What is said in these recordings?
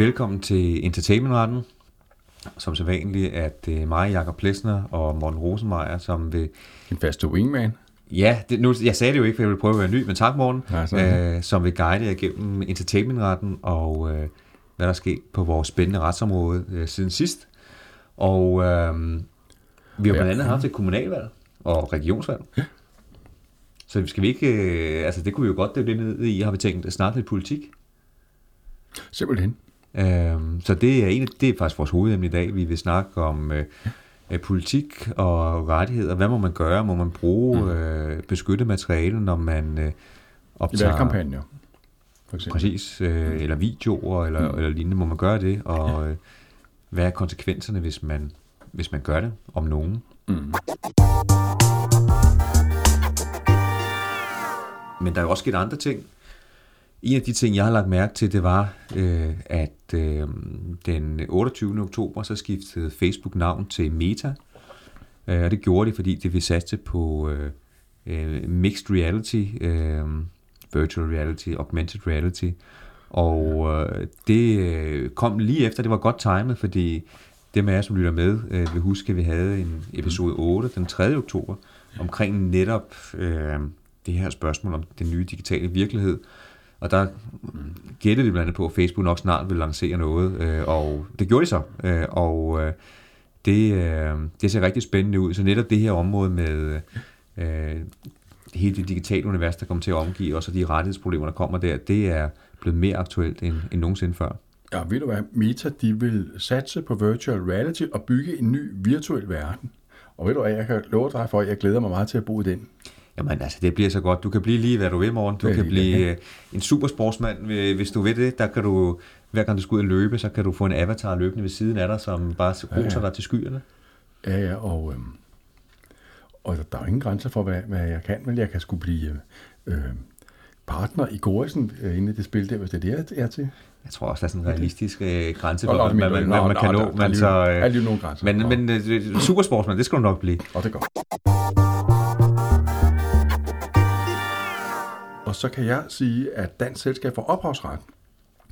Velkommen til Entertainmentretten. Som så vanligt er det mig, Jakob Plesner og Morten Rosenmeier, som vil... En faste wingman. Ja, det, nu, jeg sagde det jo ikke, for jeg ville prøve at være ny, men tak morgen. Ja, øh, som vil guide jer gennem entertainmentretten og øh, hvad der er sket på vores spændende retsområde øh, siden sidst. Og øh, vi har Ja. blandt andet haft et kommunalvalg og regionsvalg. Ja. Så skal vi ikke... Øh, altså det kunne vi jo godt det ned i, har vi tænkt, snart lidt politik. Simpelthen. Øhm, så det er, en, det er faktisk vores hovedemne i dag. Vi vil snakke om øh, øh, politik og rettigheder. Hvad må man gøre? Må man bruge Mm. øh, beskyttet materiale, når man øh, I optager... valgkampagner. For eksempel. Præcis. Øh, eller videoer eller, Mm. eller lignende. Må man gøre det? Og øh, hvad er konsekvenserne, hvis man, hvis man gør det? Om nogen? Mm. Men der er jo også sket andre ting. En af de ting, jeg har lagt mærke til, det var, øh, at øh, den 28. oktober, så skiftede Facebook navn til Meta. Øh, og det gjorde de, fordi det vil satse på øh, øh mixed reality, øh, virtual reality, augmented reality. Og øh, det øh, kom lige efter, det var godt timet, fordi dem af jer, som lytter med, øh, vil huske, at vi havde en episode 8 den 3. oktober, omkring netop øh, det her spørgsmål om den nye digitale virkelighed. Og der mm, gættede de blandt andet på, at Facebook nok snart vil lancere noget, øh, og det gjorde de så. Øh, og øh, det, øh, det ser rigtig spændende ud. Så netop det her område med øh, hele det digitale univers, der kommer til at omgive os, og de rettighedsproblemer, der kommer der, det er blevet mere aktuelt end, end nogensinde før. Ja, ved du hvad? Meta, de vil satse på virtual reality og bygge en ny virtuel verden. Og ved du hvad, jeg kan love dig for, at jeg glæder mig meget til at bo i den. Jamen altså, det bliver så godt. Du kan blive lige, hvad du vil, morgen. Du er kan blive øh, en supersportsmand, øh, hvis du vil det. Der kan du, hver gang du skal ud og løbe, så kan du få en avatar løbende ved siden af dig, som bare roser Ja, ja. dig til skyerne. Ja, ja, og, øhm, og der, der er jo ingen grænser for, hvad, hvad jeg kan, men jeg kan skulle blive øh, partner i Gorisen øh, inde i det spil der, hvis det er det, jeg er til. Jeg tror også, der er sådan en realistisk øh, grænse for, hvad man, man, man, man kan nå, der er der er øh, grænser. men, Nå. men øh, supersportsmand, det skal du nok blive. Og det går. Og så kan jeg sige, at Dansk Selskab for Ophavsret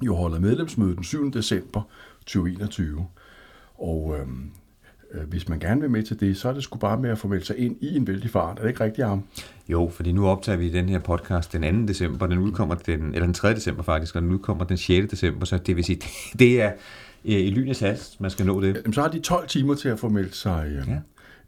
jo holder medlemsmøde den 7. december 2021. Og øhm, øh, hvis man gerne vil med til det, så er det sgu bare med at få meldt sig ind i en vældig fart. Er det ikke rigtigt, Arm? Jo, fordi nu optager vi den her podcast den 2. december, den udkommer den, eller den 3. december faktisk, og den udkommer den 6. december, så det vil sige, det er øh, i lynets hast, man skal nå det. Jamen, så har de 12 timer til at få meldt sig øhm, Ja.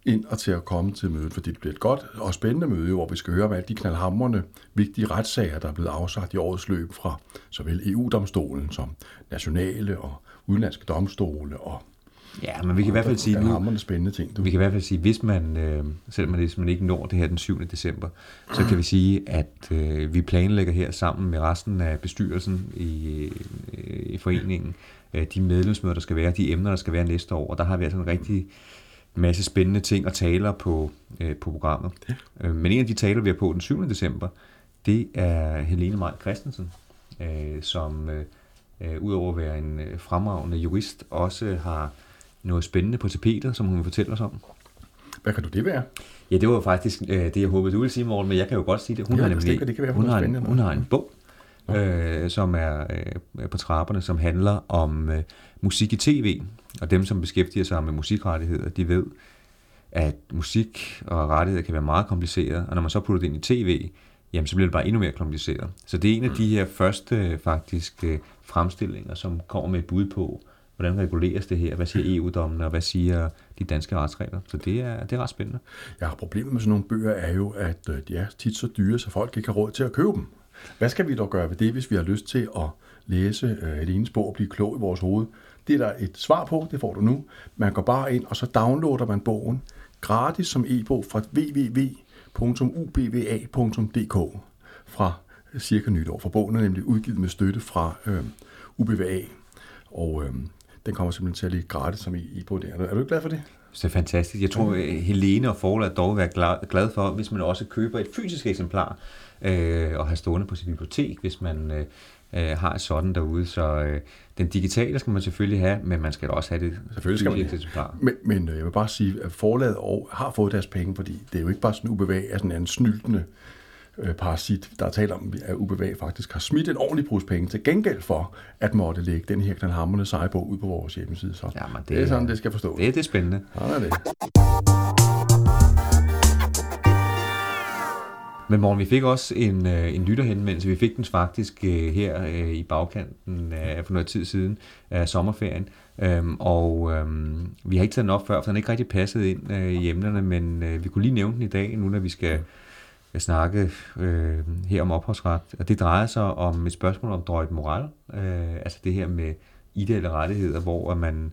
Ind og til at komme til mødet, fordi det bliver et godt og spændende møde, hvor vi skal høre om alle de knaldhamrende vigtige retssager, der er blevet afsagt i årets løb fra såvel EU-domstolen som nationale og udenlandske domstole og Ja, men vi kan i hvert fald sige, nu, spændende ting. Du. Vi kan i hvert fald sige, hvis man, øh, selvom man, man ikke når det her den 7. december, så kan vi sige, at øh, vi planlægger her sammen med resten af bestyrelsen i, øh, i foreningen, øh, de medlemsmøder, der skal være, de emner, der skal være næste år, og der har vi altså en rigtig masse spændende ting og taler på, øh, på programmet. Øh, men en af de taler, vi har på den 7. december, det er Helene Maj Christensen, øh, som øh, udover at være en øh, fremragende jurist, også har noget spændende på tapetet, som hun vil fortælle os om. Hvad kan du det være? Ja, det var faktisk øh, det, jeg håbede, du ville sige, Morten, men jeg kan jo godt sige det. Hun Ja, har nemlig, tænker, det kan være, hun, har en, hun har en bog, øh, som er øh, på trapperne, som handler om øh, musik i tv. Og dem, som beskæftiger sig med musikrettigheder, de ved, at musik og rettigheder kan være meget kompliceret, og når man så putter det ind i tv, jamen så bliver det bare endnu mere kompliceret. Så det er en af de her første faktisk øh, fremstillinger, som kommer med et bud på, hvordan reguleres det her, hvad siger EU-dommene, og hvad siger de danske retsregler. Så det er, det er ret spændende. Ja, problemet med sådan nogle bøger er jo, at øh, de er tit så dyre, så folk ikke har råd til at købe dem. Hvad skal vi dog gøre ved det, hvis vi har lyst til at læse øh, Helenes bog og blive klog i vores hoved? Det er der et svar på, det får du nu. Man går bare ind, og så downloader man bogen gratis som e-bog fra www.ubva.dk fra cirka nytår. For bogen er nemlig udgivet med støtte fra øh, UBVA, og øh, den kommer simpelthen til at ligge gratis som e-bog der. Er du- Er du glad for det? Det er fantastisk. Jeg tror, at Helene og forlaget dog vil være glad for, hvis man også køber et fysisk eksemplar øh, og har stående på sit bibliotek, hvis man øh, øh, har sådan derude. Så øh, den digitale skal man selvfølgelig have, men man skal da også have det Selvfølgelig skal man det. eksemplar. Men, men øh, jeg vil bare sige, at forlaget og har fået deres penge, fordi det er jo ikke bare sådan UBV er sådan en snyltende øh, parasit, der er talt om, at UBV faktisk har smidt en ordentlig pose penge til gengæld for at måtte lægge den her knaldhamrende sejbog ud på vores hjemmeside. Så Jamen, det, det er sådan, det skal forstås. Det, det er spændende. Sådan er det. Men morgen, vi fik også en, øh, en lytterhenvendelse. Vi fik den faktisk øh, her øh, i bagkanten øh, for noget tid siden af sommerferien. Øhm, og øhm, vi har ikke taget den op før, for den er ikke rigtig passet ind øh, i emnerne, men øh, vi kunne lige nævne den i dag, nu når vi skal øh, snakke øh, her om ophavsret. Og det drejer sig om et spørgsmål om drøjt moral. Øh, altså det her med ideelle rettigheder, hvor man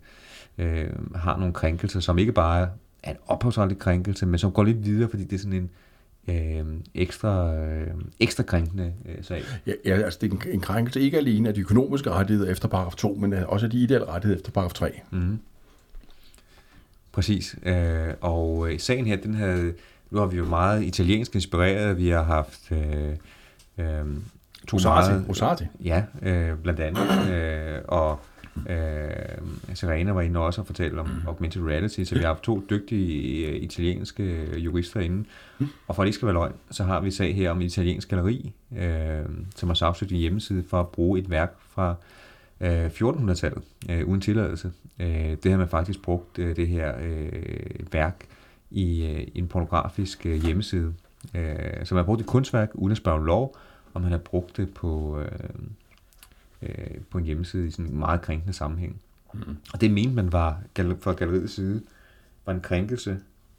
øh, har nogle krænkelser, som ikke bare er en ophavsretlig krænkelse, men som går lidt videre, fordi det er sådan en øh, ekstra, øh, ekstra krænkende øh, sag. Ja, ja, altså det er en, en krænkelse ikke alene af de økonomiske rettigheder efter paragraf 2, men også af de ideelle rettigheder efter paragraf 3. Mm. Præcis. Øh, og øh, sagen her, den havde, nu har vi jo meget italiensk inspireret. Vi har haft øh, øh, to Rosati, meget, Rosati. Ja, øh, blandt andet. Øh, og øh, Serena var inde også og fortælle om augmented reality, så vi har haft to dygtige øh, italienske jurister inde. Og for at det ikke skal være løgn, så har vi sag her om et italiensk galleri, øh, som har sagsøgt en hjemmeside for at bruge et værk fra øh, 1400-tallet øh, uden tilladelse. Øh, det har man faktisk brugt øh, det her øh, værk i øh, en pornografisk øh, hjemmeside. Øh, så man har brugt et kunstværk uden at spørge om lov, og man har brugt det på, øh, øh, på en hjemmeside i sådan en meget krænkende sammenhæng. Mm. Og det mente man var fra galleriets side var en krænkelse,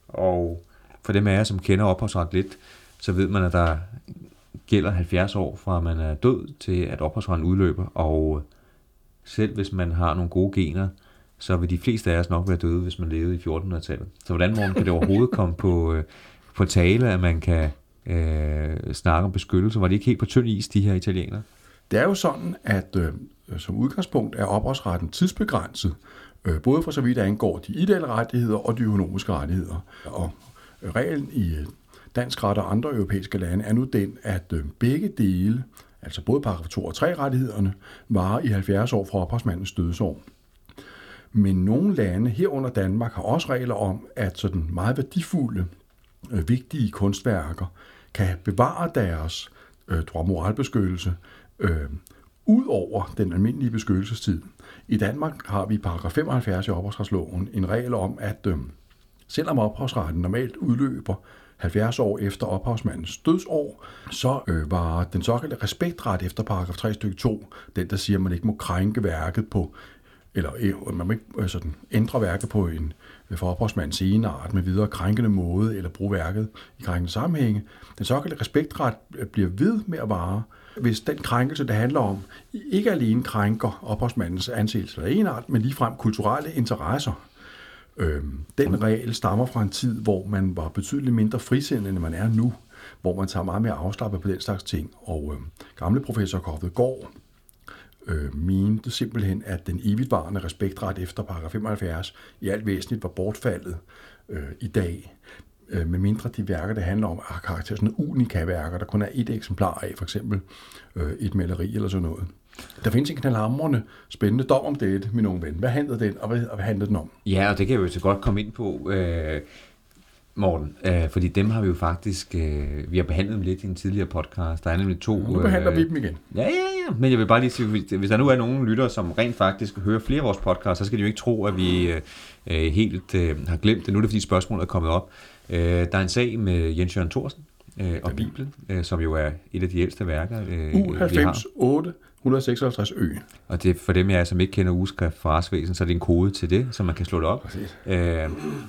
og for dem af jer, som kender ophavsret lidt, så ved man, at der gælder 70 år fra man er død til at ophavsretten udløber, og selv hvis man har nogle gode gener, så vil de fleste af os nok være døde, hvis man levede i 1400-tallet. Så hvordan morgen kan det overhovedet komme på, øh, på tale, at man kan øh, snakke om beskyttelse? Var det ikke helt på tynd is, de her italienere? Det er jo sådan, at øh, som udgangspunkt er ophavsretten tidsbegrænset, øh, både for så vidt angår de ideelle rettigheder og de økonomiske rettigheder. Og reglen i øh, dansk ret og andre europæiske lande er nu den, at øh, begge dele, altså både paragraf 2 og 3 rettighederne, varer i 70 år fra ophavsmandens dødsår. Men nogle lande, herunder Danmark, har også regler om, at sådan meget værdifulde, øh, vigtige kunstværker kan bevare deres øh, moralbeskyttelse øh, ud over den almindelige beskyttelsestid. I Danmark har vi i paragraf 75 i ophavsretsloven en regel om, at øh, selvom ophavsretten normalt udløber 70 år efter ophavsmandens dødsår, så øh, var den såkaldte respektret efter paragraf 3 stykke 2, den der siger, at man ikke må krænke værket på, eller øh, man må ikke øh, sådan, ændre værket på en øh, for ophavsmandens egenart med videre krænkende måde, eller bruge værket i krænkende sammenhænge. Den såkaldte respektret øh, bliver ved med at vare, hvis den krænkelse, det handler om, ikke alene krænker ophavsmandens anseelse eller enart, men ligefrem kulturelle interesser. Øhm, den regel stammer fra en tid, hvor man var betydeligt mindre frisindet, end man er nu, hvor man tager meget mere afslappet på den slags ting. Og øhm, gamle professor Koffet Gård øh, mente simpelthen, at den evigtvarende respektret efter paragraf 75 i alt væsentligt var bortfaldet øh, i dag øh, med mindre de værker, det handler om, har karakter sådan unika værker, der kun er et eksemplar af, for eksempel øh, et maleri eller sådan noget. Der findes en knaldhamrende spændende dom om det, min unge ven. Hvad handlede den, og hvad, og hvad handlede den om? Ja, og det kan vi jo så godt komme ind på, øh, Morten, øh, fordi dem har vi jo faktisk, øh, vi har behandlet dem lidt i en tidligere podcast. Der er nemlig to... Nu behandler øh, vi dem igen. Ja, ja, ja, men jeg vil bare lige sige, hvis der nu er nogen lyttere, som rent faktisk hører flere af vores podcasts, så skal de jo ikke tro, at vi øh, helt øh, har glemt det. Nu er det, fordi spørgsmålet er kommet op. Øh, der er en sag med Jens Jørgen Thorsen øh, og Bibelen, øh, som jo er et af de ældste værker, øh, U90 8 156 ø. Og det for dem, jeg som ikke kender ugeskrift fra retsvæsen, så er det en kode til det, så man kan slå det op. Øh,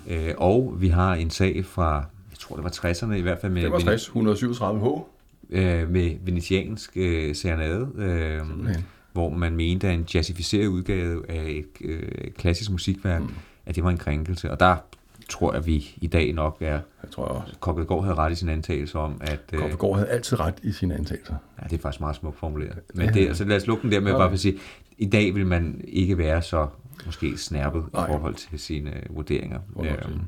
øh, og vi har en sag fra, jeg tror det var 60'erne i hvert fald med... 65, 137 H. Øh, med venetiansk øh, serenade, øh, hvor man mente, at en jazzificeret udgave af et øh, klassisk musikværk, mm. at det var en krænkelse. Og der tror jeg, vi i dag nok er... Jeg tror også. Kokkedgaard havde ret i sin antagelse om, at... Øh, Kokkedgaard havde altid ret i sine antagelser. Ja, det er faktisk meget smukt formuleret. Men ja. det, altså, lad os lukke den der med ja. bare for at sige, i dag vil man ikke være så måske snærpet Nej. i forhold til sine uh, vurderinger. Øhm,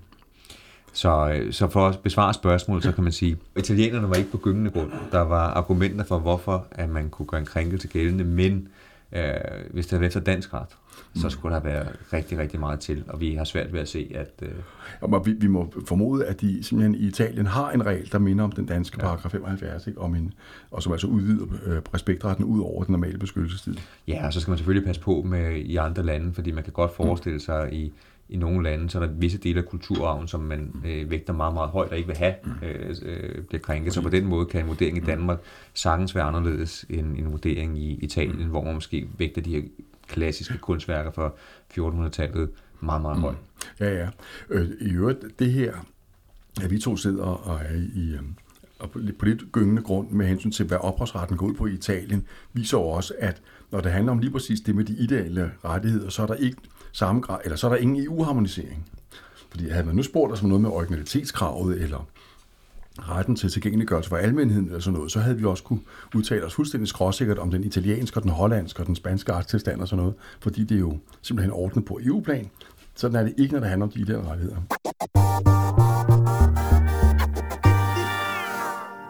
så, øh, så for at besvare spørgsmålet, så kan man sige, at italienerne var ikke på gyngende grund. Der var argumenter for, hvorfor at man kunne gøre en krænkelse gældende, men Øh, hvis det havde været efter dansk ret, så skulle der være rigtig, rigtig meget til, og vi har svært ved at se, at... Øh, Og vi, vi må formode, at de simpelthen i Italien har en regel, der minder om den danske ja. paragraf 75, ikke? Om en, og som altså udvider øh, respektretten ud over den normale beskyttelsestid. Ja, og så skal man selvfølgelig passe på med i andre lande, fordi man kan godt forestille sig i, i nogle lande, så er der visse dele af kulturarven, som man øh, vægter meget, meget højt og ikke vil have, øh, øh, bliver krænket. Så på den måde kan en vurdering i Danmark sagtens være anderledes end en vurdering i Italien, hvor man måske vægter de her klassiske kunstværker fra 1400-tallet meget, meget højt. Ja, ja. Øh, I øvrigt, det her, at vi to sidder og er i, øh, og på lidt- gyngende grund med hensyn til, hvad ophavsretten går ud på i Italien, viser jo også, at når det handler om lige præcis det med de ideelle rettigheder, så er der ikke samme grad, eller så er der ingen EU-harmonisering. Fordi havde man nu spurgt os om noget med originalitetskravet, eller retten til tilgængeliggørelse for almenheden eller sådan noget, så havde vi også kunne udtale os fuldstændig skråsikkert om den italienske, og den hollandske og den spanske retstilstand og sådan noget, fordi det er jo simpelthen ordnet på EU-plan. Sådan er det ikke, når det handler om de ideelle rettigheder.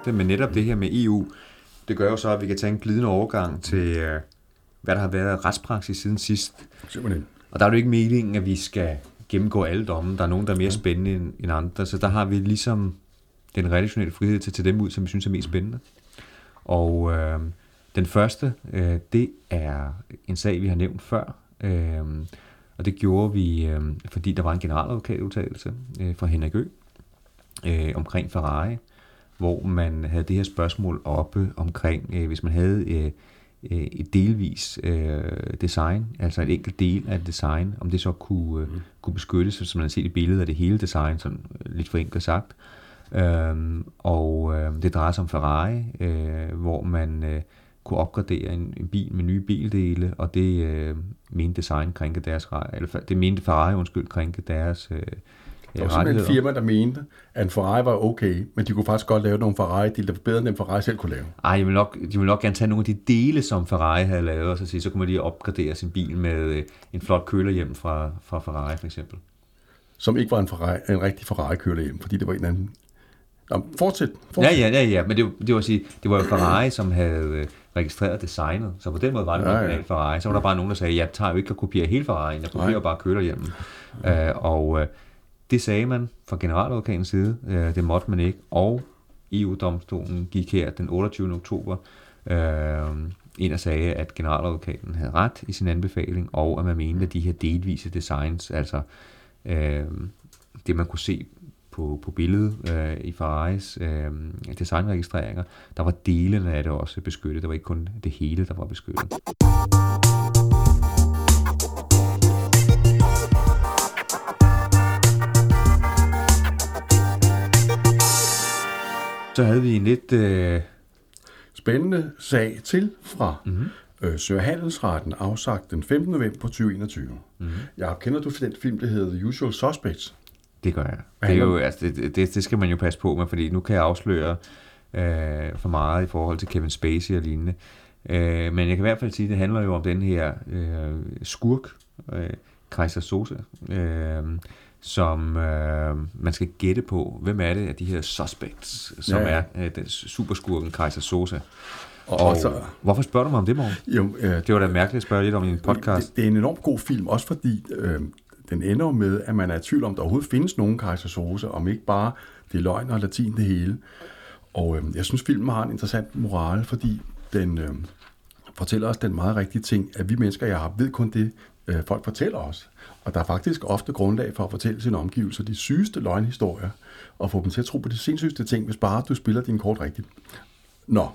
Det, men netop det her med EU, det gør jo så, at vi kan tage en glidende overgang til, øh, hvad der har været retspraksis siden sidst. Simpelthen. Og der er jo ikke meningen, at vi skal gennemgå alle domme. Der er nogen, der er mere spændende end, andre. Så der har vi ligesom den redaktionelle frihed til at tage dem ud, som vi synes er mest spændende. Og øh, den første, øh, det er en sag, vi har nævnt før. Øh, og det gjorde vi, øh, fordi der var en generaladvokatudtalelse øh, fra Henrik Ø. Øh, omkring Ferrari, hvor man havde det her spørgsmål oppe omkring, øh, hvis man havde øh, øh, et delvis øh, design, altså et enkelt del af et design, om det så kunne, øh, kunne beskyttes, som man har set i billedet af det hele design, sådan øh, lidt forenklet sagt. Øhm, og øh, det drejer sig om Ferrari, øh, hvor man øh, kunne opgradere en, en bil med nye bildele, og det øh, mente design krænke deres eller det mente Ferrari undskyld krænke deres øh, Der var simpelthen et firma, der mente, at en Ferrari var okay, men de kunne faktisk godt lave nogle Ferrari-dele, der var bedre, end den Ferrari selv kunne lave. Ej, jeg vil nok, de vil nok gerne tage nogle af de dele, som Ferrari havde lavet, og så sige, så kunne man lige opgradere sin bil med øh, en flot køler hjem fra, fra Ferrari, for eksempel. Som ikke var en, Ferrari, en rigtig Ferrari-køler hjem, fordi det var en anden... Nå, fortsæt. Ja, fortsæt. ja, ja, ja, men det, det, var, sige, det var jo Ferrari, som havde øh, registreret designet, så på den måde var det Ja, ja, ja. Ferrari. Så var der bare nogen, der sagde, jeg tager jo ikke at kopiere hele Ferrari, jeg kopierer bare køler hjem. Øh, og øh, det sagde man fra generaladvokatens side, øh, det måtte man ikke, og EU-domstolen gik her den 28. oktober øh, ind og sagde, at generaladvokaten havde ret i sin anbefaling, og at man mente, at de her delvise designs, altså øh, det man kunne se på, på billedet øh, i Ferraris øh, designregistreringer, der var delene af det også beskyttet. Der var ikke kun det hele, der var beskyttet. Så havde vi en lidt... Øh, Spændende sag til fra mm-hmm. øh, Sørhandelsretten, afsagt den 15. november 2021. Mm-hmm. Jeg kender du den film, der hedder The Usual Suspects? Det gør jeg. Hvad Det, er jo, altså, det, det, det skal man jo passe på med, fordi nu kan jeg afsløre øh, for meget i forhold til Kevin Spacey og lignende. Øh, men jeg kan i hvert fald sige, at det handler jo om den her øh, skurk, øh, Kaiser Sosa, øh, som øh, man skal gætte på, hvem er det af de her suspects, som Ja, er øh, den superskurken Kaiser Sosa. Og, Og, så, hvorfor spørger du mig om det, Morgen? jo, øh, Det var da mærkeligt at spørge lidt om i en podcast. Det, det er en enormt god film, også fordi øh, den ender med, at man er i tvivl om, der overhovedet findes nogen Kaiser Sose, om ikke bare det er løgn og latin det hele. Og øh, jeg synes, filmen har en interessant moral, fordi den øh, fortæller os den meget rigtige ting, at vi mennesker, jeg har, ved kun det, øh, folk fortæller os. Og der er faktisk ofte grundlag for at fortælle sine omgivelser de sygeste løgnhistorier, og få dem til at tro på de sindssygste ting, hvis bare du spiller din kort rigtigt. Nå,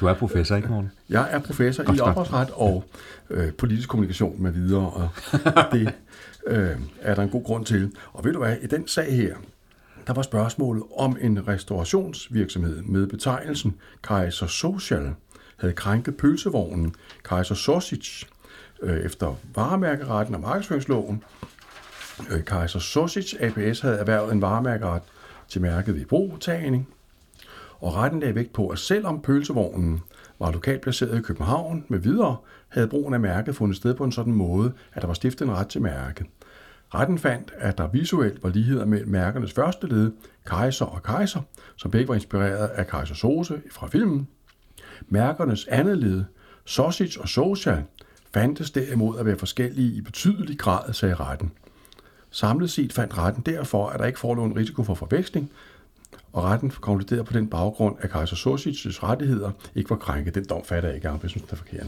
Du er professor, ikke, Morgen? jeg er professor i Godt, godt. ophavsret og øh, politisk kommunikation med videre, og det øh, er der en god grund til. Og ved du hvad, i den sag her, der var spørgsmålet om en restaurationsvirksomhed med betegnelsen Kaiser Social havde krænket pølsevognen Kaiser Sausage øh, efter varemærkeretten og markedsføringsloven. Øh, Kaiser Sausage APS havde erhvervet en varemærkeret til mærket i brugtagning, og retten lagde vægt på, at selvom pølsevognen var lokalt placeret i København med videre, havde brugen af mærket fundet sted på en sådan måde, at der var stiftet en ret til mærket. Retten fandt, at der visuelt var ligheder mellem mærkernes første led, Kaiser og Kaiser, som begge var inspireret af Kaiser Sose fra filmen. Mærkernes andet led, Sausage og Social, fandtes derimod at være forskellige i betydelig grad, sagde retten. Samlet set fandt retten derfor, at der ikke forelå en risiko for forveksling, og retten konkluderede på den baggrund, at kejser Sorsits rettigheder ikke var krænket. Den dom fatter jeg ikke, jeg synes, det er forkert.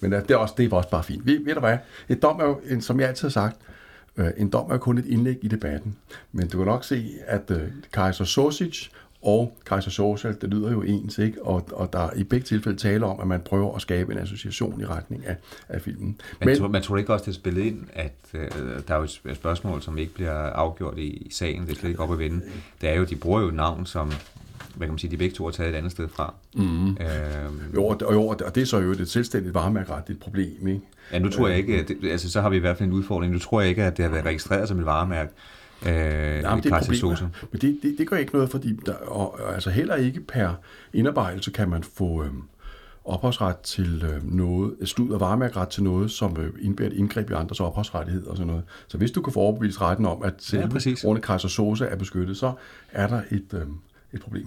Men øh, det er, også, det er også bare fint. Ved, ved du hvad? Et dom er jo, en, som jeg altid har sagt, øh, en dom er kun et indlæg i debatten. Men du kan nok se, at uh, kejser Sosic og kejser Social, det lyder jo ens, ikke? Og, og der i begge tilfælde taler om, at man prøver at skabe en association i retning af, af filmen. Men, Men tror, man tror ikke også, det er spillet ind, at øh, der er jo et spørgsmål, som ikke bliver afgjort i, i sagen, det er slet ikke op at vende. Det er jo, de bruger jo et navn, som hvad kan man sige, de begge to har taget et andet sted fra. Mm. Øhm, jo, og, jo, og det er så jo et selvstændigt varemærkeret problem, ikke? Ja, nu tror jeg ikke, at det, altså så har vi i hvert fald en udfordring. Nu tror jeg ikke, at det har været registreret som et varemærke. Øh, Nej, men det er problemet. Men det, det, det gør ikke noget, fordi der, og, altså heller ikke per indarbejdelse kan man få øh, ophavsret til øh, noget, stud og varemærkeret til noget, som øh, indebærer et indgreb i andres ophavsrettighed og sådan noget. Så hvis du kan få overbevist retten om, at selve ja, Kaiser Sosa er beskyttet, så er der et, øh, et problem.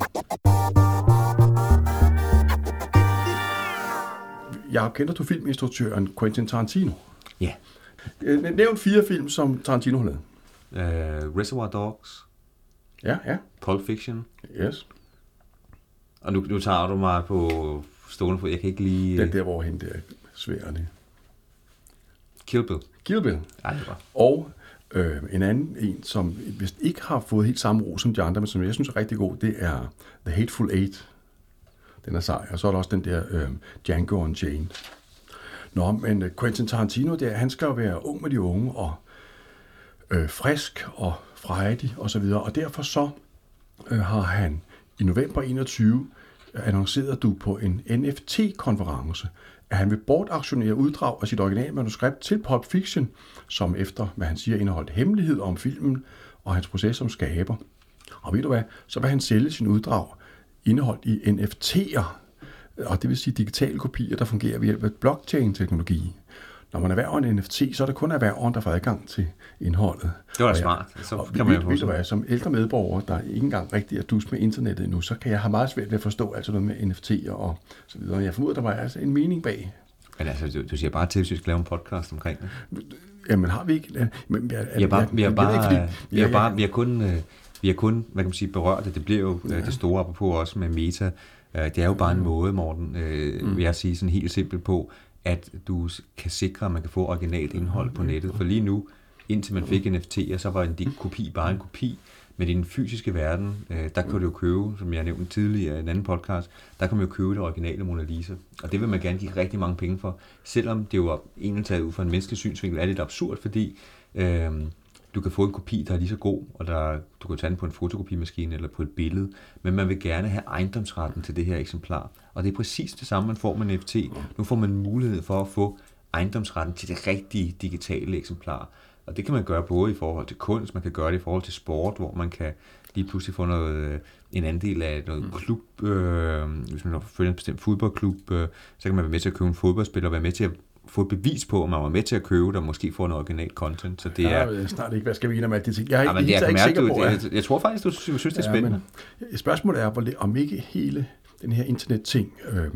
Jeg kender du filminstruktøren Quentin Tarantino? Ja. Yeah. Nævn fire film, som Tarantino har lavet. Uh, Reservoir Dogs. Ja, ja. Pulp Fiction. Yes. Og nu, nu tager du mig på stående for, jeg kan ikke lige... Den der, hvor hende der sværende. Kill Bill. Kill Bill. Ej, det var. Og øh, en anden en, som vist ikke har fået helt samme ro som de andre, men som jeg synes er rigtig god, det er The Hateful Eight. Den er sej. Og så er der også den der øh, Django Unchained. Nå, men øh, Quentin Tarantino, der, han skal jo være ung med de unge, og øh, frisk og frejdig og så videre. Og derfor så øh, har han i november 21 annoncerede du på en NFT-konference, at han vil bortaktionere uddrag af sit originalmanuskript til Pulp Fiction, som efter, hvad han siger, indeholdt hemmelighed om filmen og hans proces som skaber. Og ved du hvad, så vil han sælge sin uddrag indeholdt i NFT'er, og det vil sige digitale kopier, der fungerer ved hjælp af blockchain-teknologi. Når man erhverver en NFT, så er det kun erhververen, der får adgang til indholdet. Det var da smart. Så og kan man jo ved, hvad, som ældre medborger, der ikke engang rigtig er dus med internettet endnu, så kan jeg have meget svært ved at forstå alt sådan noget med NFT'er og så videre. Jeg formoder, der var altså en mening bag. Men altså, du, du siger bare til, hvis vi skal lave en podcast omkring det. Jamen har vi ikke... Men, jeg, vi har bare, vi har bare, vi har bare, vi har kun, øh, vi har kun, hvad kan man sige, berørt det. Det bliver jo ja. det store apropos også med meta. Øh, det er jo bare en måde, Morten, mm. vil jeg sige sådan helt simpelt på, at du kan sikre, at man kan få originalt indhold på nettet. For lige nu, indtil man fik NFT'er, så var en kopi bare en kopi. Men i den fysiske verden, øh, der kan du jo købe, som jeg nævnte tidligere i en anden podcast, der kan man jo købe det originale Mona Lisa. Og det vil man gerne give rigtig mange penge for. Selvom det jo egentlig taget ud fra en menneskelig synsvinkel, er lidt absurd, fordi øh, du kan få en kopi, der er lige så god, og der, du kan tage den på en fotokopimaskine eller på et billede, men man vil gerne have ejendomsretten til det her eksemplar. Og det er præcis det samme, man får med NFT. Nu får man mulighed for at få ejendomsretten til det rigtige digitale eksemplar. Og det kan man gøre både i forhold til kunst, man kan gøre det i forhold til sport, hvor man kan lige pludselig få noget, øh, en andel af noget mm. klub, øh, hvis man følger en bestemt fodboldklub, øh, så kan man være med til at købe en fodboldspiller, og være med til at få et bevis på, at man var med til at købe det, og måske få noget original content. Så det er... Jeg ved snart ikke, hvad skal vi ind med de ting. Jeg, er, ja, men jeg, jeg, ikke sikker på, jeg, jeg, tror faktisk, du synes, det er ja, spændende. Men, spørgsmålet er, om ikke hele den her internetting øh,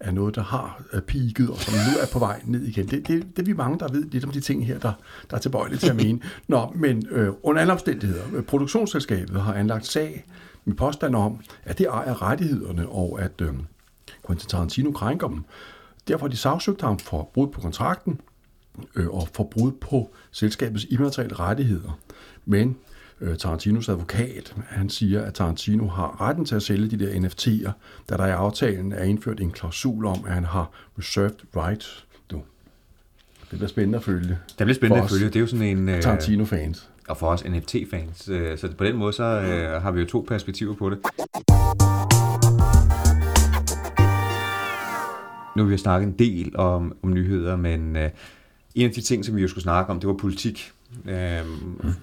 er noget, der har øh, peaked, og som nu er på vej ned igen. Det, det, det er vi mange, der ved lidt om de ting her, der, der er tilbøjelige til at mene. Nå, men øh, under alle omstændigheder, øh, produktionsselskabet har anlagt sag med påstand om, at det ejer rettighederne, og at øh, Quentin Tarantino krænker dem. Derfor har de sagsøgt ham for brud på kontrakten øh, og for brud på selskabets immaterielle rettigheder. Men øh, Tarantinos advokat, han siger, at Tarantino har retten til at sælge de der NFT'er, da der i aftalen er indført en klausul om, at han har reserved rights. Du. Det bliver spændende at følge. Det bliver spændende at følge. Det er jo sådan en... Øh, Tarantino-fans. Og for os NFT-fans. Øh, så på den måde, så øh, har vi jo to perspektiver på det. Nu har vi snakket en del om, om nyheder, men øh, en af de ting, som vi jo skulle snakke om, det var politik. Øh,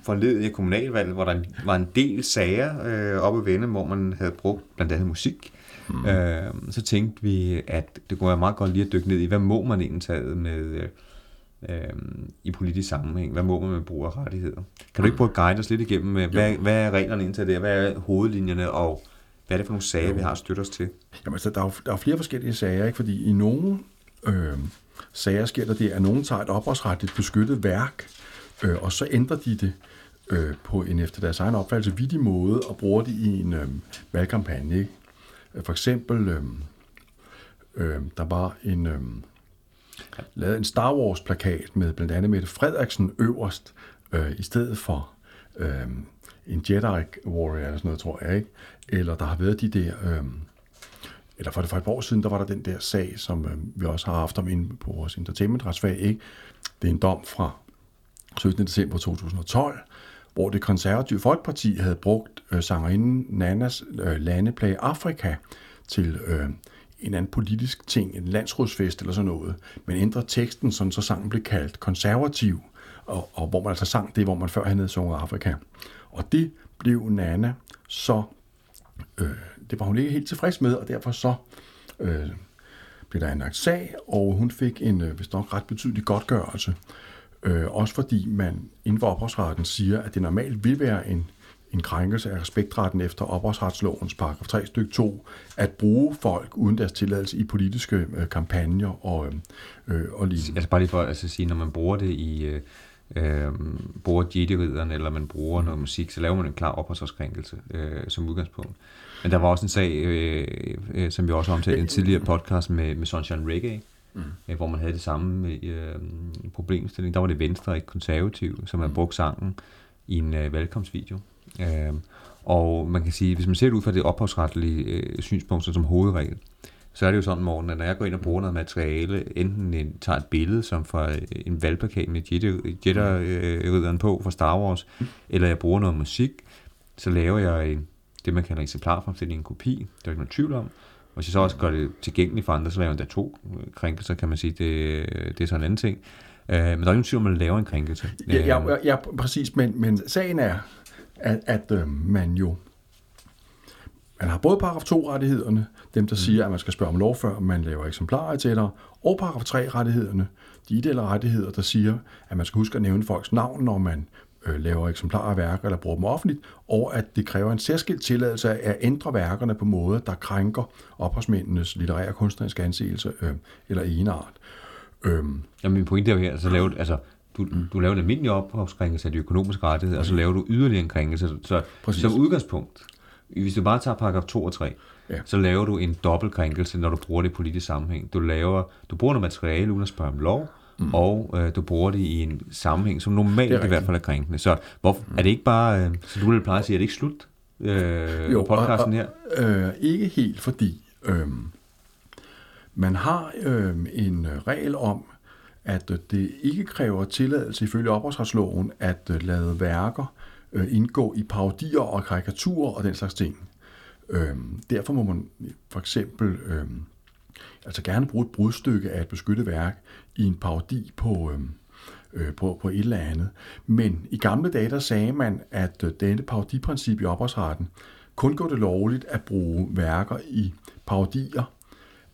forledet i kommunalvalget, hvor der var en del sager øh, oppe ved vende, hvor man havde brugt blandt andet musik. Mm. Øh, så tænkte vi, at det kunne være meget godt lige at dykke ned i, hvad må man egentlig med øh, øh, i politisk sammenhæng? Hvad må man med brug af rettigheder? Kan du ikke prøve at guide os lidt igennem, øh, hvad, hvad er reglerne indtil det? Hvad er hovedlinjerne, og hvad er det for nogle sager, jo. vi har støttet os til? Jamen, altså, der, er jo, der er flere forskellige sager, ikke? fordi i nogle øh, sager sker der det, at nogen tager et ophavsretligt beskyttet værk, øh, og så ændrer de det øh, på en efter deres egen opfattelse vidig måde, og bruger det i en øh, valgkampagne. Ikke? For eksempel, øh, øh, der var en... Øh, lavet en Star Wars-plakat med blandt andet Mette Frederiksen øverst, øh, i stedet for øh, en Jedi Warrior eller sådan noget, tror jeg, ikke? Eller der har været de der... Øh, eller for, for et par år siden, der var der den der sag, som øh, vi også har haft om inde på vores entertainmentretsfag, ikke? Det er en dom fra 17. december 2012, hvor det konservative Folkeparti havde brugt øh, sangerinden Nanas øh, landeplage Afrika til øh, en anden politisk ting, en landsrådsfest eller sådan noget, men ændrede teksten, sådan så sangen blev kaldt konservativ, og, og hvor man altså sang det, hvor man før havde sunget Afrika. Og det blev Nana så, øh, det var hun ikke helt tilfreds med, og derfor så øh, blev der anlagt sag, og hun fik en, øh, hvis nok ret betydelig godtgørelse. Øh, også fordi man inden for ophavsretten siger, at det normalt vil være en en krænkelse af respektretten efter ophavsretslovens paragraf 3 stykke 2, at bruge folk uden deres tilladelse i politiske øh, kampagner og, øh, øh og lignende. Altså bare lige for at altså, sige, når man bruger det i, øh, øh bruger jedi eller man bruger noget musik, så laver man en klar ophavsretskrænkelse øh, som udgangspunkt. Men der var også en sag, øh, øh, som vi også har omtalt i en tidligere podcast med, med Sunshine Reggae, mm. øh, hvor man havde det samme øh, problemstilling. Der var det Venstre, ikke konservativ, som havde brugt sangen i en øh, velkomstvideo. Øh, og man kan sige, hvis man ser det ud fra det ophavsretlige øh, synspunkt som hovedregel, så er det jo sådan, morgen, at når jeg går ind og bruger noget materiale, enten en, tager et billede som fra en valgplakat med Jedi-ridderen på fra Star Wars, eller jeg bruger noget musik, så laver jeg en, det, man kalder eksemplarfremstilling, en kopi. Det er der ikke noget tvivl om. Hvis jeg så også gør det tilgængeligt for andre, så laver jeg der to krænkelser, kan man sige. Det, det er sådan en anden ting. Øh, men der er ikke nogen tvivl om, at man laver en krænkelse. Ja, ja, ja præcis. Men, men sagen er, at, at øh, man jo man har både paragraf 2-rettighederne, dem der mm. siger, at man skal spørge om lov, før man laver eksemplarer til dig, og paragraf 3-rettighederne, de ideelle rettigheder, der siger, at man skal huske at nævne folks navn, når man øh, laver eksemplarer af værker eller bruger dem offentligt, og at det kræver en særskilt tilladelse af at ændre værkerne på måder, der krænker ophavsmændenes litterære kunstneriske anseelse øh, eller enart. Øhm. Jamen min pointe er jo her, så lavet, altså, du, mm. du laver en almindelig ophavskrænkelse af de økonomiske rettigheder, og så laver du yderligere en krænkelse. Så Præcis. som udgangspunkt, hvis du bare tager paragraf 2 og 3, ja. så laver du en dobbeltkrænkelse, når du bruger det i politisk sammenhæng. Du, laver, du bruger noget materiale uden at spørge om lov, mm. og øh, du bruger det i en sammenhæng, som normalt i hvert fald er krænkende. Så hvor, mm. er det ikke bare, øh, så du vil pleje at sige, er det ikke slut? Øh, jo, podcasten her? Øh, ikke helt, fordi øh, man har øh, en regel om, at øh, det ikke kræver tilladelse ifølge ophavsretsloven at øh, lade værker øh, indgå i parodier og karikaturer og den slags ting. Øhm, Derfor må man for eksempel øhm, altså gerne bruge et brudstykke af et beskyttet værk i en parodi på, øhm, øh, på, på et eller andet. Men i gamle dage, der sagde man, at øh, denne parodiprincip i ophavsretten kun gør det lovligt at bruge værker i parodier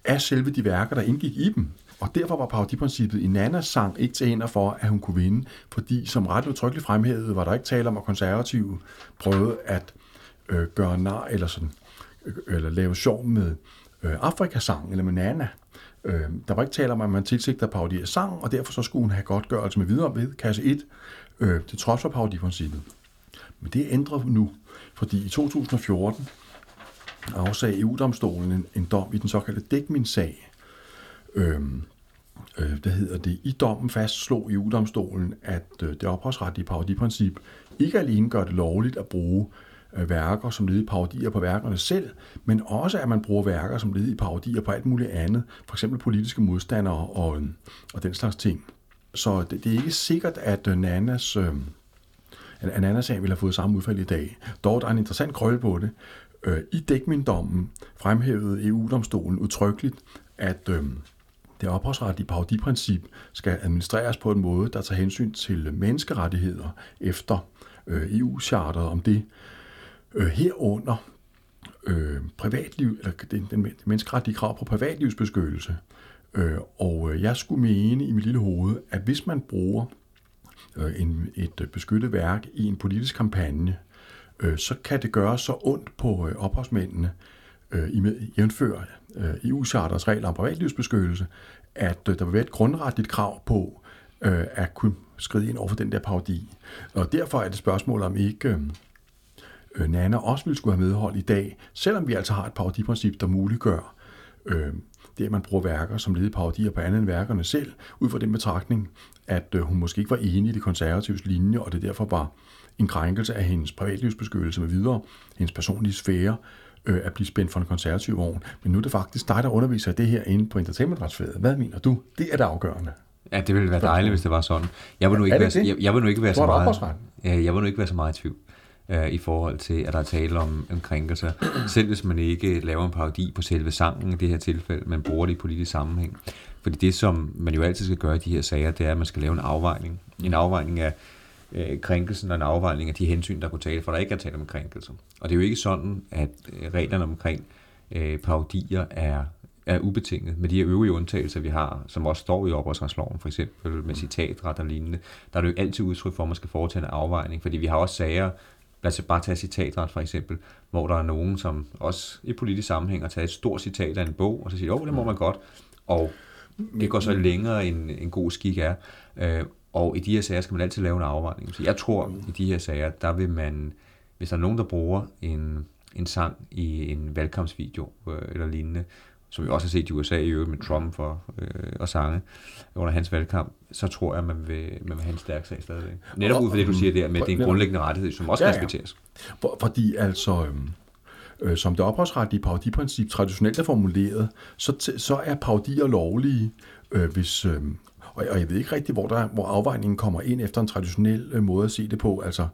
af selve de værker, der indgik i dem. Og derfor var parodiprincippet i Nannas sang ikke til hænder for, at hun kunne vinde, fordi som ret udtrykkeligt fremhævet, var der ikke tale om, at konservative prøvede at øh, gøre nar eller, sådan, eller lave sjov med øh, Afrikasang eller med Nana. Øh, der var ikke tale om, at man tilsigter parodier sang, og derfor så skulle hun have godtgørelse med videre ved kasse 1, øh, til trods for parodiprincippet. Men det ændrer nu, fordi i 2014 afsag EU-domstolen en, en dom i den såkaldte Dækmin-sag, Øhm, øh, hvad hedder det, i dommen fastslog EU-domstolen, at øh, det ophavsretlige parodiprincip ikke alene gør det lovligt at bruge Øh, værker som led i parodier på værkerne selv, men også at man bruger værker som led i parodier på alt muligt andet, for eksempel politiske modstandere og, øh, og den slags ting. Så det, det er ikke sikkert, at øh, Nanas, øh, sag ville have fået samme udfald i dag. Dog der er en interessant krølle på det. Øh, I dækmindommen fremhævede EU-domstolen udtrykkeligt, at øh, det ophavsretlige parodiprincip skal administreres på en måde, der tager hensyn til menneskerettigheder efter øh, EU-charteret om det. Øh, herunder øh, privatliv, eller den, den menneskeretlige krav på privatlivsbeskyttelse. Øh, og øh, jeg skulle mene i mit lille hoved, at hvis man bruger øh, en, et beskyttet værk i en politisk kampagne, øh, så kan det gøre så ondt på øh, ophavsmændene, øh, i med- jævnfør øh, EU-charters regler om privatlivsbeskyttelse, at øh, der vil være et grundretligt krav på øh, at kunne skride ind over for den der parodi. Og derfor er det spørgsmål om ikke øh, øh, Nana også ville skulle have medhold i dag, selvom vi altså har et parodiprincip, der muliggør øh, det, at man bruger værker som led parodier på andet end værkerne selv, ud fra den betragtning, at øh, hun måske ikke var enig i det konservatives linje, og det derfor var en krænkelse af hendes privatlivsbeskyttelse med videre, hendes personlige sfære, øh, at blive spændt for en konservativ vogn. Men nu er det faktisk dig, der underviser det her inde på entertainmentretsfaget. Hvad mener du? Det er det afgørende. Ja, det ville være dejligt, hvis det var sådan. Jeg vil nu ikke, være, jeg, jeg vil nu ikke være så meget, jeg vil nu ikke være så meget i tvivl øh, i forhold til, at der er tale om, om krænkelser. Selv hvis man ikke laver en parodi på selve sangen i det her tilfælde, men bruger det i politisk sammenhæng. Fordi det, som man jo altid skal gøre i de her sager, det er, at man skal lave en afvejning. En afvejning af øh, krænkelsen og en afvejning af de hensyn, der kunne tale, for der ikke er tale om krænkelse. Og det er jo ikke sådan, at øh, reglerne omkring øh, parodier er er ubetinget med de her øvrige undtagelser, vi har, som også står i oprørsretsloven, for eksempel med citatret og lignende, der er det jo altid udtryk for, at man skal foretage en afvejning, fordi vi har også sager, lad os bare tage citatret for eksempel, hvor der er nogen, som også i politisk sammenhæng har taget et stort citat af en bog, og så siger, åh, oh, det må man godt, og det går så længere, end en god skik er. Øh, Og i de her sager skal man altid lave en afvejning. Så jeg tror, i de her sager, der vil man, hvis der er nogen, der bruger en, en sang i en valgkampsvideo øh, eller lignende, som vi også har set i USA i øvrigt med Trump for, øh, og sange under hans valgkamp, så tror jeg, man vil, man vil have en stærk sag stadigvæk. Netop ud fra det, du siger der, med at det er en grundlæggende rettighed, som også Ja, ja, ja. respekteres. For, fordi altså, øhm, øh, som det ophavsretlige parodiprincip traditionelt er formuleret, så, så er parodier lovlige, øh, hvis... Øh, og, og jeg ved ikke rigtig, hvor, der, hvor afvejningen kommer ind efter en traditionel øh, måde at se det på. Altså,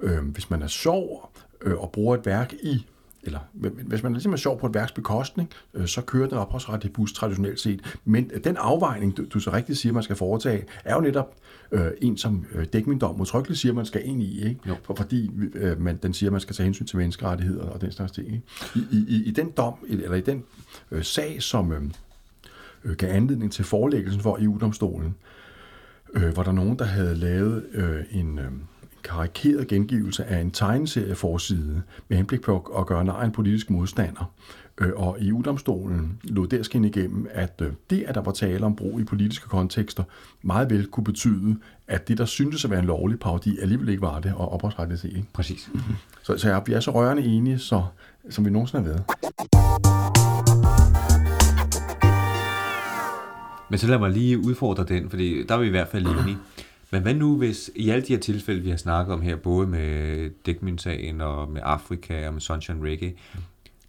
øh, hvis man er sjov øh, og bruger et værk i eller hvis man ligesom er sjov på et værks bekostning, øh, så kører den ophavsretlige bus traditionelt set. Men den afvejning, du, du så rigtigt siger, man skal foretage, er jo netop øh, en, som øh, dækmingdom udtrykkeligt siger, man skal ind i. Ikke? Jo. For, fordi øh, man, den siger, man skal tage hensyn til menneskerettigheder og den slags ting. Ikke? I, i, I den dom, eller i den øh, sag, som øh, øh, gav anledning til forelæggelsen for EU-domstolen, øh, var der nogen, der havde lavet øh, en, øh, en karikeret gengivelse af en tegneserieforside med henblik på at, gøre af en politisk modstander. Øh, og EU-domstolen lod der skinne igennem, at øh, det, at der var tale om brug i politiske kontekster, meget vel kunne betyde, at det, der syntes at være en lovlig parodi, alligevel ikke var det, og ophavsretligt set. Ikke? Præcis. Så, så jeg, vi er så rørende enige, så, som vi nogensinde har været. Men så lad mig lige udfordre den, fordi der er vi i hvert fald enige. Men hvad nu, hvis i alle de her tilfælde, vi har snakket om her, både med Dækmyn-sagen og med Afrika og med Sunshine Reggae,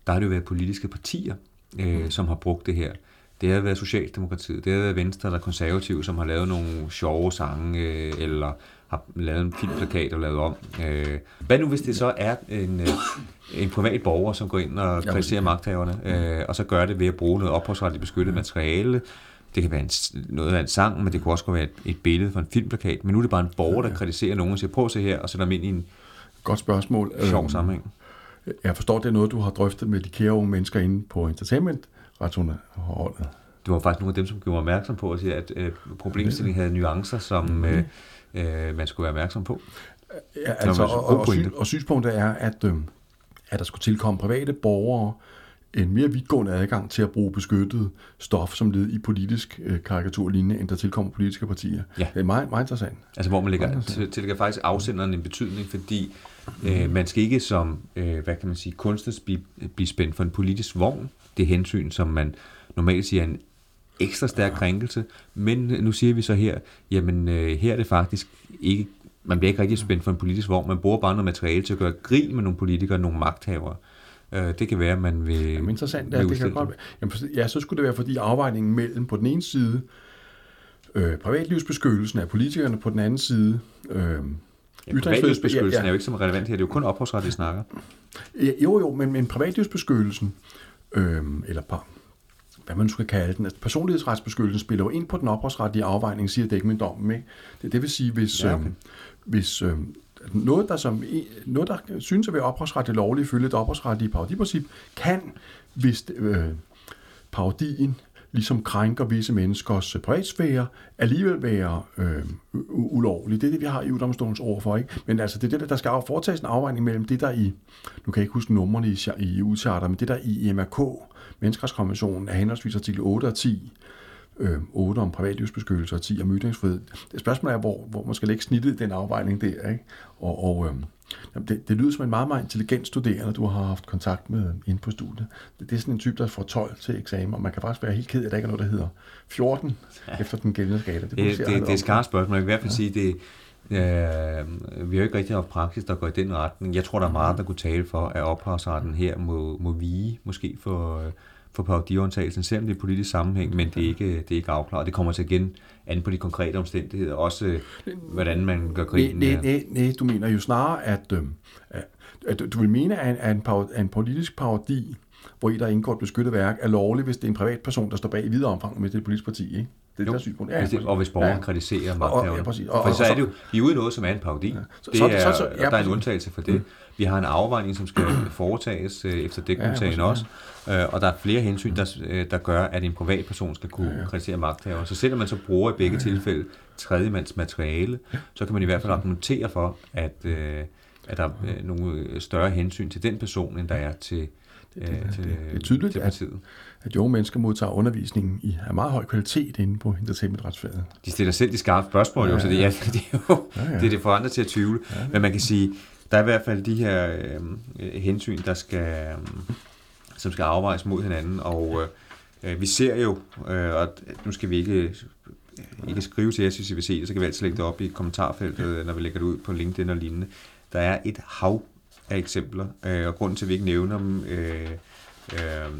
der har det jo været politiske partier, øh, som har brugt det her. Det har været Socialdemokratiet, det har været Venstre eller Konservative, som har lavet nogle sjove sange, øh, eller har lavet en filmplakat og lavet om. Øh, hvad nu, hvis det så er en, øh, en privat borger, som går ind og kritiserer magthaverne, øh, og så gør det ved at bruge noget ophavsretligt beskyttet materiale, det kan være en, noget af en sang, men det kunne også godt være et, et billede for en filmplakat. Men nu er det bare en borger, der kritiserer nogen og siger, prøv at se her, og sætter dem ind i en Godt spørgsmål. sjov Øhm, sammenhæng. Jeg forstår, det er noget, du har drøftet med de kære unge mennesker inde på entertainment retsholdet. Det var faktisk nogle af dem, som gjorde mig opmærksom på, at, sige, at øh, problemstillingen havde nuancer, som øh, øh, man skulle være opmærksom på. Ja, altså, var så og, og, pointe. sy- og synspunktet er, at, øh, at der skulle tilkomme private borgere en mere vidtgående adgang til at bruge beskyttet stof som led i politisk øh, karikaturlignende, end der tilkommer politiske partier. Ja. Det er meget, meget interessant. Altså hvor man lægger, tillægger faktisk afsenderen en betydning, fordi øh, man skal ikke som, øh, hvad kan man sige, kunstner blive, blive spændt for en politisk vogn. Det hensyn, som man normalt siger er en ekstra stærk krænkelse, men nu siger vi så her, jamen øh, her er det faktisk ikke, man bliver ikke rigtig spændt for en politisk vogn, man bruger bare noget materiale til at gøre grin med nogle politikere, nogle magthavere. Øh, det kan være, at man vil... Jamen, interessant, vil ja, det kan godt være. Jamen, ja, så skulle det være, fordi afvejningen mellem på den ene side øh, privatlivsbeskyttelsen af politikerne, på den anden side øh, Ja, privatlivsbeskyttelsen er jo ikke så relevant her, det er jo kun ophavsret, vi snakker. Ja, jo, jo, men, men privatlivsbeskyttelsen, øh, eller par, hvad man nu skal kalde den, altså personlighedsretsbeskyttelsen spiller jo ind på den ophavsretlige afvejning, siger dækmyndommen. Ikke? Det, det vil sige, hvis, Ja, ja, okay. øh, hvis øh, noget, der som, noget, der synes at være ophavsretligt lovligt ifølge et ophavsretlige parodiprincip, kan, hvis øh, parodien ligesom krænker visse menneskers øh, privatsfære, alligevel være øh, ulovlig. Det er det, vi har i uddomstolens ord for. Ikke? Men altså, det er det, der skal foretages en afvejning mellem det, der i, nu kan jeg ikke huske numrene i, i udcharter, men det der i MRK, Menneskerettighedskonventionen, er henholdsvis artikel 8 og 10, øh, 8 om privatlivsbeskyttelse og 10 om ytringsfrihed. Det spørgsmål er, hvor, hvor man skal lægge snittet den afvejning der. Ikke? Og, og øh, det, det lyder som en meget, meget intelligent studerende, du har haft kontakt med inde på studiet. Det, det er sådan en type, der får 12 til eksamen, og man kan faktisk være helt ked af, at der ikke er noget, der hedder 14 ja. efter den gældende skala. Det, det, det, det er et skarpt spørgsmål. Jeg vil i hvert fald ja. sige, det, Øh, vi har jo ikke rigtig haft praksis, der går i den retning. Jeg tror, der er meget, der kunne tale for, at ophavsretten her må, må vige, måske for, for parodiundtagelsen, selvom det er politisk sammenhæng, men det er ikke, det er ikke afklaret. Det kommer til igen an på de konkrete omstændigheder, også hvordan man gør grin. Nej, nej, nej, du mener jo snarere, at, øh, at du vil mene, at en, en politisk parodi, hvor i der indgår et beskyttet værk, er lovlig, hvis det er en privatperson, der står bag i videre omfang med det politiske parti, ikke? Det er jo, synspunkt. Ja, hvis det, og hvis borgeren ja. kritiserer magthaveren. Ja, præcis. Og, For så er det jo, vi er ude noget, som er en parodi. Ja. Så, det er, så, så, ja, der er en undtagelse for det. Mm. Vi har en afvejning, som skal foretages øh, efter dækningssagen ja, også. Øh, og der er flere hensyn, der, øh, der gør, at en privatperson skal kunne ja, ja. kritisere magthaveren. Så selvom man så bruger i begge ja, ja. tilfælde tredjemands materiale, ja. så kan man i hvert fald argumentere for, at, øh, at der er øh, nogle større hensyn til den person, end der er til, det, det, det, det, det er tydeligt, at, at unge mennesker modtager undervisning i af meget høj kvalitet inde på entertainmentretsfaget. De stiller selv de skarpe spørgsmål, ja, jo, så det, ja, det er jo ja, ja. det, er det for andre til at tvivle. Ja, ja. Men man kan sige, der er i hvert fald de her øh, hensyn, der skal, øh, som skal afvejes mod hinanden, og øh, vi ser jo, øh, og nu skal vi ikke ikke skrive til jer, hvis I vil se det, så kan vi altid lægge det op i kommentarfeltet, når vi lægger det ud på LinkedIn og lignende. Der er et hav af eksempler, øh, og grunden til, at vi ikke nævner dem øh, øh,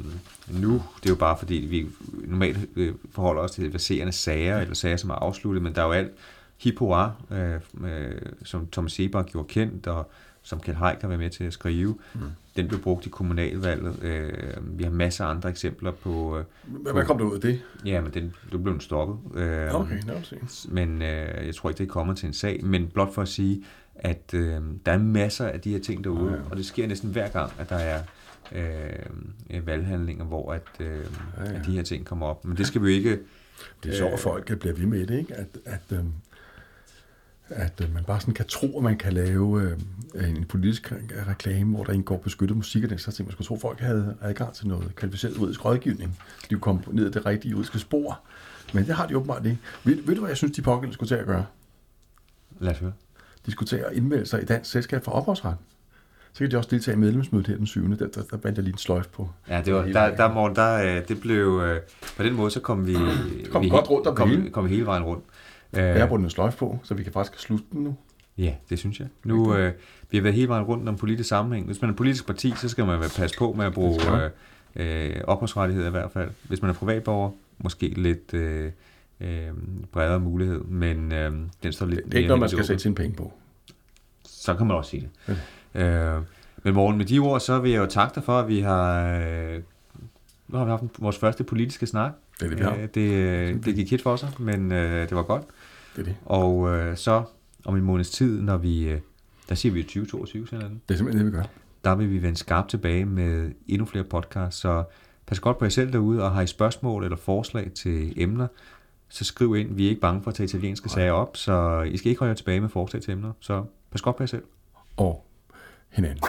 nu, det er jo bare fordi, vi normalt øh, forholder os til verserende sager, eller sager, som er afsluttet, men der er jo alt hip øh, øh, som Thomas Sebak gjorde kendt, og som Kjell Haik har været med til at skrive. Mm. Den blev brugt i kommunalvalget. Øh, vi har masser af andre eksempler på... Øh, Hvad på, kom der ud af det? Ja, men den, den blev stoppet. Øh, okay, no, Men øh, jeg tror ikke, det er kommet til en sag. Men blot for at sige, at øh, der er masser af de her ting derude, ja, ja. og det sker næsten hver gang, at der er øh, valghandlinger, hvor at, øh, ja, ja. at de her ting kommer op. Men det skal vi jo ikke... Det er så, at folk bliver ved med det, ikke? At, at, øh, at øh, man bare sådan kan tro, at man kan lave øh, en politisk reklame, hvor der indgår beskyttet musik og den slags ting. Man skulle tro, at folk havde adgang til noget kvalificeret juridisk rådgivning. De kom ned ad det rigtige juridiske spor. Men det har de åbenbart ikke. Ved, ved du, hvad jeg synes, de pågældende skulle til at gøre? Lad os høre diskutere at indmelde sig i Dansk Selskab for Ophavsret. Så kan de også deltage i medlemsmødet her den 7. Der, der, der bandt jeg lige en sløjf på. Ja, det var, der, der, morgen, der, øh, det blev, øh, på den måde, så kom vi, kom vi godt rundt om kom, hele. kom hele vejen rundt. Jeg har brugt en sløjf på, så vi kan faktisk slutte den nu. Ja, det synes jeg. Nu, øh, vi har været hele vejen rundt om politisk sammenhæng. Hvis man er politisk parti, så skal man passe på med at bruge øh, øh, opholdsrettigheder i hvert fald. Hvis man er privatborger, måske lidt øh, øh, bredere mulighed, men øh, den står lidt... Det er ikke noget, man skal sætte sine penge på. Så kan man også sige det. Ja. Øh, men morgen med de ord, så vil jeg jo takke dig for, at vi har, øh, nu har vi haft vores første politiske snak. Det er det, vi har. Øh, det, øh, det gik helt for sig, men øh, det var godt. Det er det. Og øh, så om en måneds tid, når vi, øh, der siger vi 2022, sådan det. Det er simpelthen det, vi gør. Der vil vi vende skarpt tilbage med endnu flere podcasts, så pas godt på jer selv derude, og har I spørgsmål eller forslag til emner, så skriv ind. Vi er ikke bange for at tage italienske sager op, så I skal ikke holde jer tilbage med forslag til emner. Så pas godt på jer selv. Og hinanden.